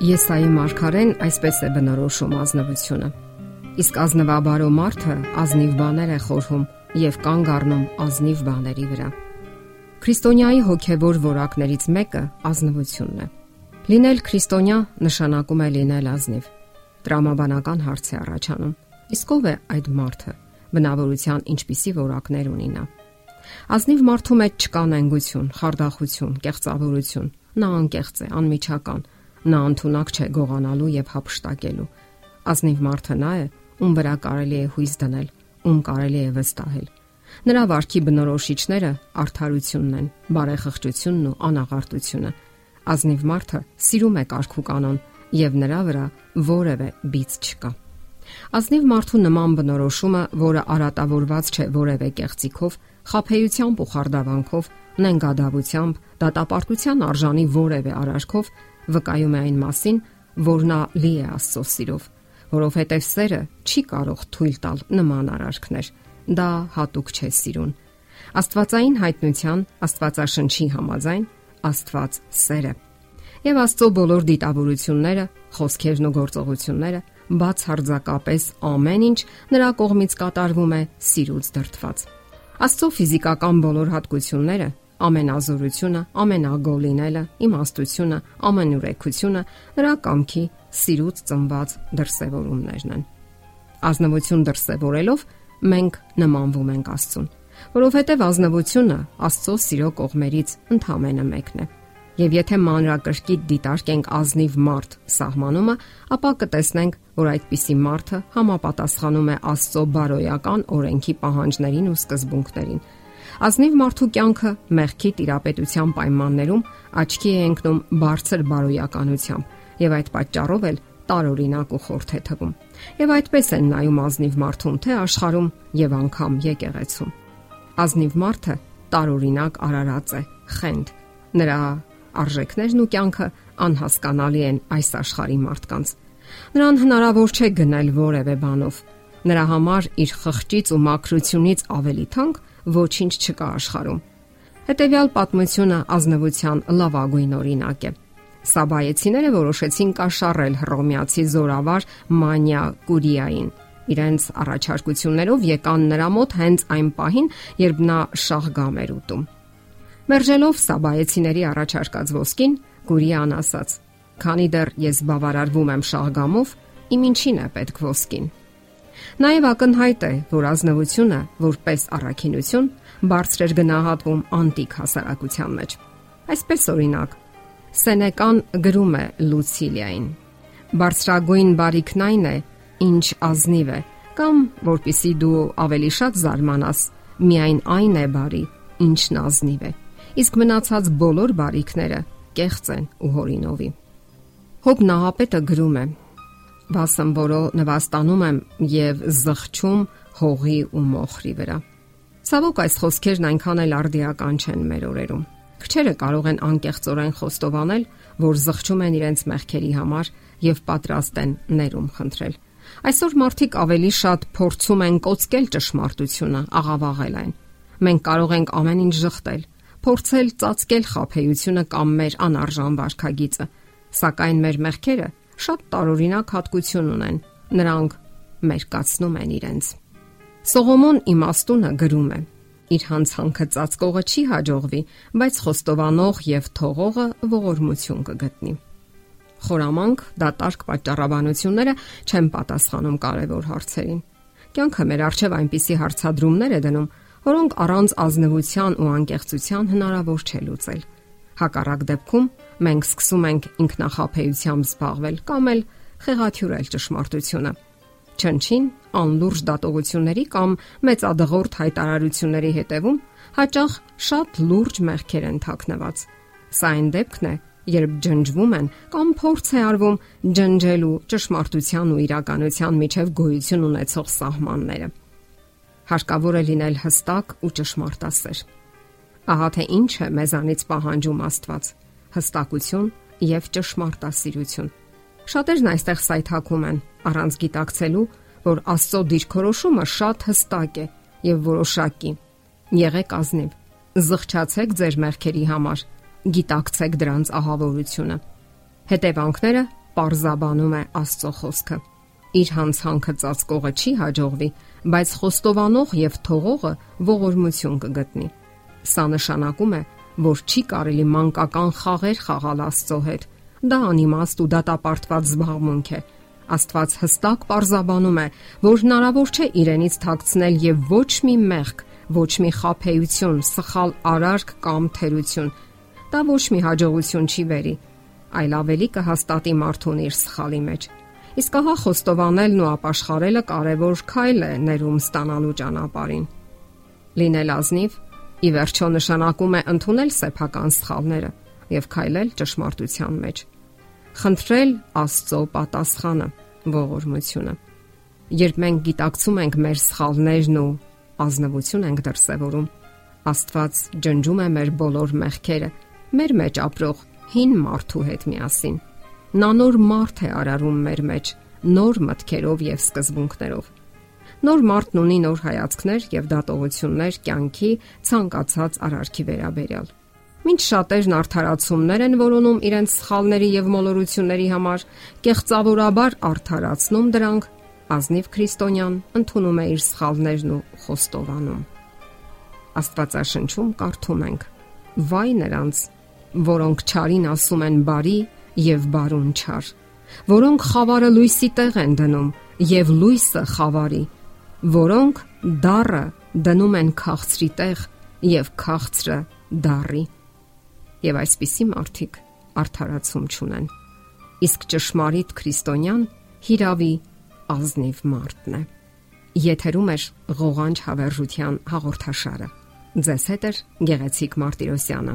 Եսայի մարգարեն այսպես է բնորոշում ազնվությունը։ Իսկ ազնվաբարո մարդը ազնիվ բաներ է խորհում եւ կանգ առնում ազնիվ բաների վրա։ Քրիստոնյայի հոգեվոր որակներից մեկը ազնվությունն է։ Լինել քրիստոնյա նշանակում է լինել ազնիվ։ Տրամաբանական հարց է առաջանում։ Իսկ ով է այդ մարդը։ Բնավորության ինչպիսի որակներ ունի նա։ Ազնիվ մարդու մեջ չկա նենգություն, խարդախություն, կեղծավորություն։ Նա անկեղծ է, անմիջական, Նա ընդունակ չէ գողանալու եւ հապշտակելու։ Ազնիվ մարդը նա է, ում վրա կարելի է հույս դնել, ում կարելի է վստահել։ Նրա վարքի բնորոշիչները արդարությունն են, բարեխղճությունն ու անաղարտությունը։ Ազնիվ մարդը սիրում է կարգու կանոն եւ նրա վրա որևէ բիծ չկա։ Ազնիվ մարդու նման բնորոշումը, որը արատավորված չէ որևէ կեղծիքով, խափեությամբ ու խարդավանքով, նենգադավությամբ, դատապարտության արժանի որևէ արարքով, վկայում է այն մասին, որ նա լի է Աստծո սիրով, որովհետև սերը չի կարող թույլ տալ նման արարքներ։ Դա հատուկ չէ սիրուն։ Աստվածային հայտնության, Աստվածաշնչի համաձայն Աստված սեր է։ Եվ Աստծո բոլոր դիտավորությունները, խոսքերն ու գործողությունները բացարձակապես ամեն ինչ նրա կողմից կատարվում է սիրուց դրթված։ Աստծո ֆիզիկական բոլոր հատկությունները ամենազորությունը, ամենագոլ լինելը, իմաստությունը, ամենուրեկությունը նրա կամքի սիրուց ծնված դրսևորումներն են։ Ազնվություն դրսևորելով մենք նմանվում ենք Աստծուն, որովհետև ազնվությունը Աստծո սիրո կողմերից ընդհանրապես մեկն է։ Եվ եթե մանրակրկիտ դիտարկենք ազնիվ մարդ սահմանումը, ապա կտեսնենք, որ այդպիսի մարդը համապատասխանում է Աստծո բարոյական օրենքի պահանջներին ու սկզբունքներին Ազնիվ մարդու կյանքը մեղքի տիրապետության պայմաններում աչքի է ընկնում բարձր բարոյականությամբ եւ այդ պատճառով էլ տարօրինակ ու խորթ է թվում։ Եվ այդպես են նայում ազնիվ մարդուն թե աշխարում եւ անգամ եկեղեցում։ Ազնիվ մարդը տարօրինակ արարած է, խենդ։ Նրա արժեքներն ու կյանքը անհասկանալի են այս աշխարհի մարդկանց։ Նրան հնարավոր չէ գնել որևէ բանով։ Նրա համար իր խղճից ու մակրությունից ավելի թանկ ոչինչ չկա աշխարհում։ Հետևյալ պատմությունը ազնվության լավագույն օրինակ է։ Սաբայեցիները որոշեցին կաշառել հռոմեացի զորավար Մանիա Կուրիային։ Իրենց առաջարկություններով եկան նրա մոտ հենց այն պահին, երբ նա շահգամ էր ուտում։ Մերժելով Սաբայեցիների առաջարկած ոսկին, Կուրիան ասաց. «Քանի դեռ ես բավարարվում եմ շահգամով, իմ ինչին է պետք ոսկին»։ Նաև ակնհայտ է, որ ազնվությունը, որպես առաքինություն, բարձր էր գնահատվում անտիկ հասարակության մեջ։ Այսպես օրինակ, Սենեկան գրում է Լուցիլիային. Բարձրագույն բարիքն այն է, ինչ ազնիվ է, կամ որpիսի դու ավելի շատ զարմանաս, միայն այն է բարի, ինչն ազնիվ է։ Իսկ մնացած բոլոր բարիքները կեղծ են ու հորինովի։ Հոբ նահապետը գրում է. Վասն որո նվաստանում եմ եւ զղջում հողի ու մոխրի վրա։ Ցավոք այս խոսքերն այնքան էլ արդիական չեն մեր օրերում։ Քչերը կարող են անկեղծորեն խոստովանել, որ զղջում են իրենց մեղքերի համար եւ պատրաստ են ներում խնդրել։ Այսօր մարդիկ ավելի շատ փորձում են կոծկել ճշմարտությունը, աղավաղել այն։ Մենք կարող ենք ամեն ինչ շղթել, փորձել ծածկել խափեությունը կամ մեր անարժան վարքագիծը, սակայն մեր մեղքերը շատ տարօրինակ հատկություն ունեն։ Նրանք մերկացնում են իրենց։ Սողոմոն իմաստունը գրում է. Իր հանցանքը ծածկողը չի հաջողվի, բայց խոստովանող եւ թողողը ողորմություն կգտնի։ Խորամանկ, դատարկ պատճառաբանությունները չեն պատասխանում կարևոր հարցերին։ Կյանքը մեր արժև այնպիսի հարցադրումներ է դնում, որոնք առանց ազնվության ու անկեղծության հնարավոր չէ լուծել։ Հակառակ դեպքում մենք սկսում ենք ինքնախապեյությամբ զբաղվել կամ էլ խեղաթյուրել ճշմարտությունը։ Չնչին անլուրջ դատողությունների կամ մեծադղորդ հայտարարությունների հետևում հաճախ շատ լուրջ մեղքեր են թաքնված։ Սա այն դեպքն է, երբ ջնջվում են կամ փորձ է արվում ջնջելու ճշմարտության ու իրականության միջև գոյություն ունեցող սահմանները։ Հարկավոր է լինել հստակ ու ճշմարտասեր։ Ահա թե ինչ է մեզանից պահանջում Աստված հստակություն եւ ճշմարտասիրություն։ Շատերն այստեղ սայթակում են առանց գիտակցելու, որ Աստծո դիրքորոշումը շատ հստակ է եւ որոշակի։ Եղեք ազնիվ։ Զղջացեք ձեր մեղքերի համար։ Գիտակցեք դրանց ահավորությունը։ Հետևանքները parзաբանում է Աստծո խոսքը։ Իր հանցանքը ծածկողը չի հաջողվի, բայց խոստովանող եւ թողողը ողորմություն կգտնի։ Սա նշանակում է, որ չի կարելի մանկական խաղեր խաղալ Աստծո հետ։ Դա անիմաստ ու դատապարտված զբաղմունք է։ Աստված հստակ parзաբանում է, որ հնարավոր չէ իրենից թաքցնել եւ ոչ մի մեղք, ոչ մի խափեություն, սխալ արարք կամ թերություն։ Դա ոչ մի հաջողություն չի բերի, այլ ավելի կհաստատի մարդուն իր սխալի մեջ։ Իսկ ահա խոստովանելն ու ապաշխարելը կարևոր քայլ է ներում ստանալու ճանապարհին։ Լինել ազնիվ ի վերջո նշանակում է ընդունել սեփական սխալները եւ քայլել ճշմարտության մեջ։ Խնդրել Աստծո պատասխանը, ողորմությունը։ Երբ մենք գիտակցում ենք մեր սխալներն ու ազնվություն ենք դրսևորում, Աստված ջնջում է մեր բոլոր մեղքերը, մեր մեջ ապրող հին մարդու հետ միասին։ Նա նոր մարդ է արարում մեր մեջ, նոր մտքերով եւ սկզբունքներով։ Նոր մարդն ունի նոր հայացքներ եւ դատողություններ կյանքի ցանկացած արարքի վերաբերյալ։ Մինչ շատերն արդարացումներ են որոնում իրենց սխալների եւ մոլորությունների համար, կեղծավորաբար արդարացնում դրանք, ազնիվ քրիստոնյան ընդունում է իր սխալներն ու խոստովանում։ Աստվածաշնչում կարդում ենք. Վայ նրանց, որոնք ճարին ասում են բարի եւ բարուն չար, որոնք խավարը լույսի տեղ են դնում եւ լույսը խավարի, որոնք դառը դնում են քաղցրի տեղ եւ քաղցրը դառի։ Եվ այսպիսի մարդիկ արդարացում չունեն։ Իսկ ճշմարիտ քրիստոնյան հիրավի ազնիվ մարդն է։ Եթերում է ղողանջ հավերժության հաղորդաշարը։ Ձեզ հետ է Գեղեցիկ Մարտիրոսյանը։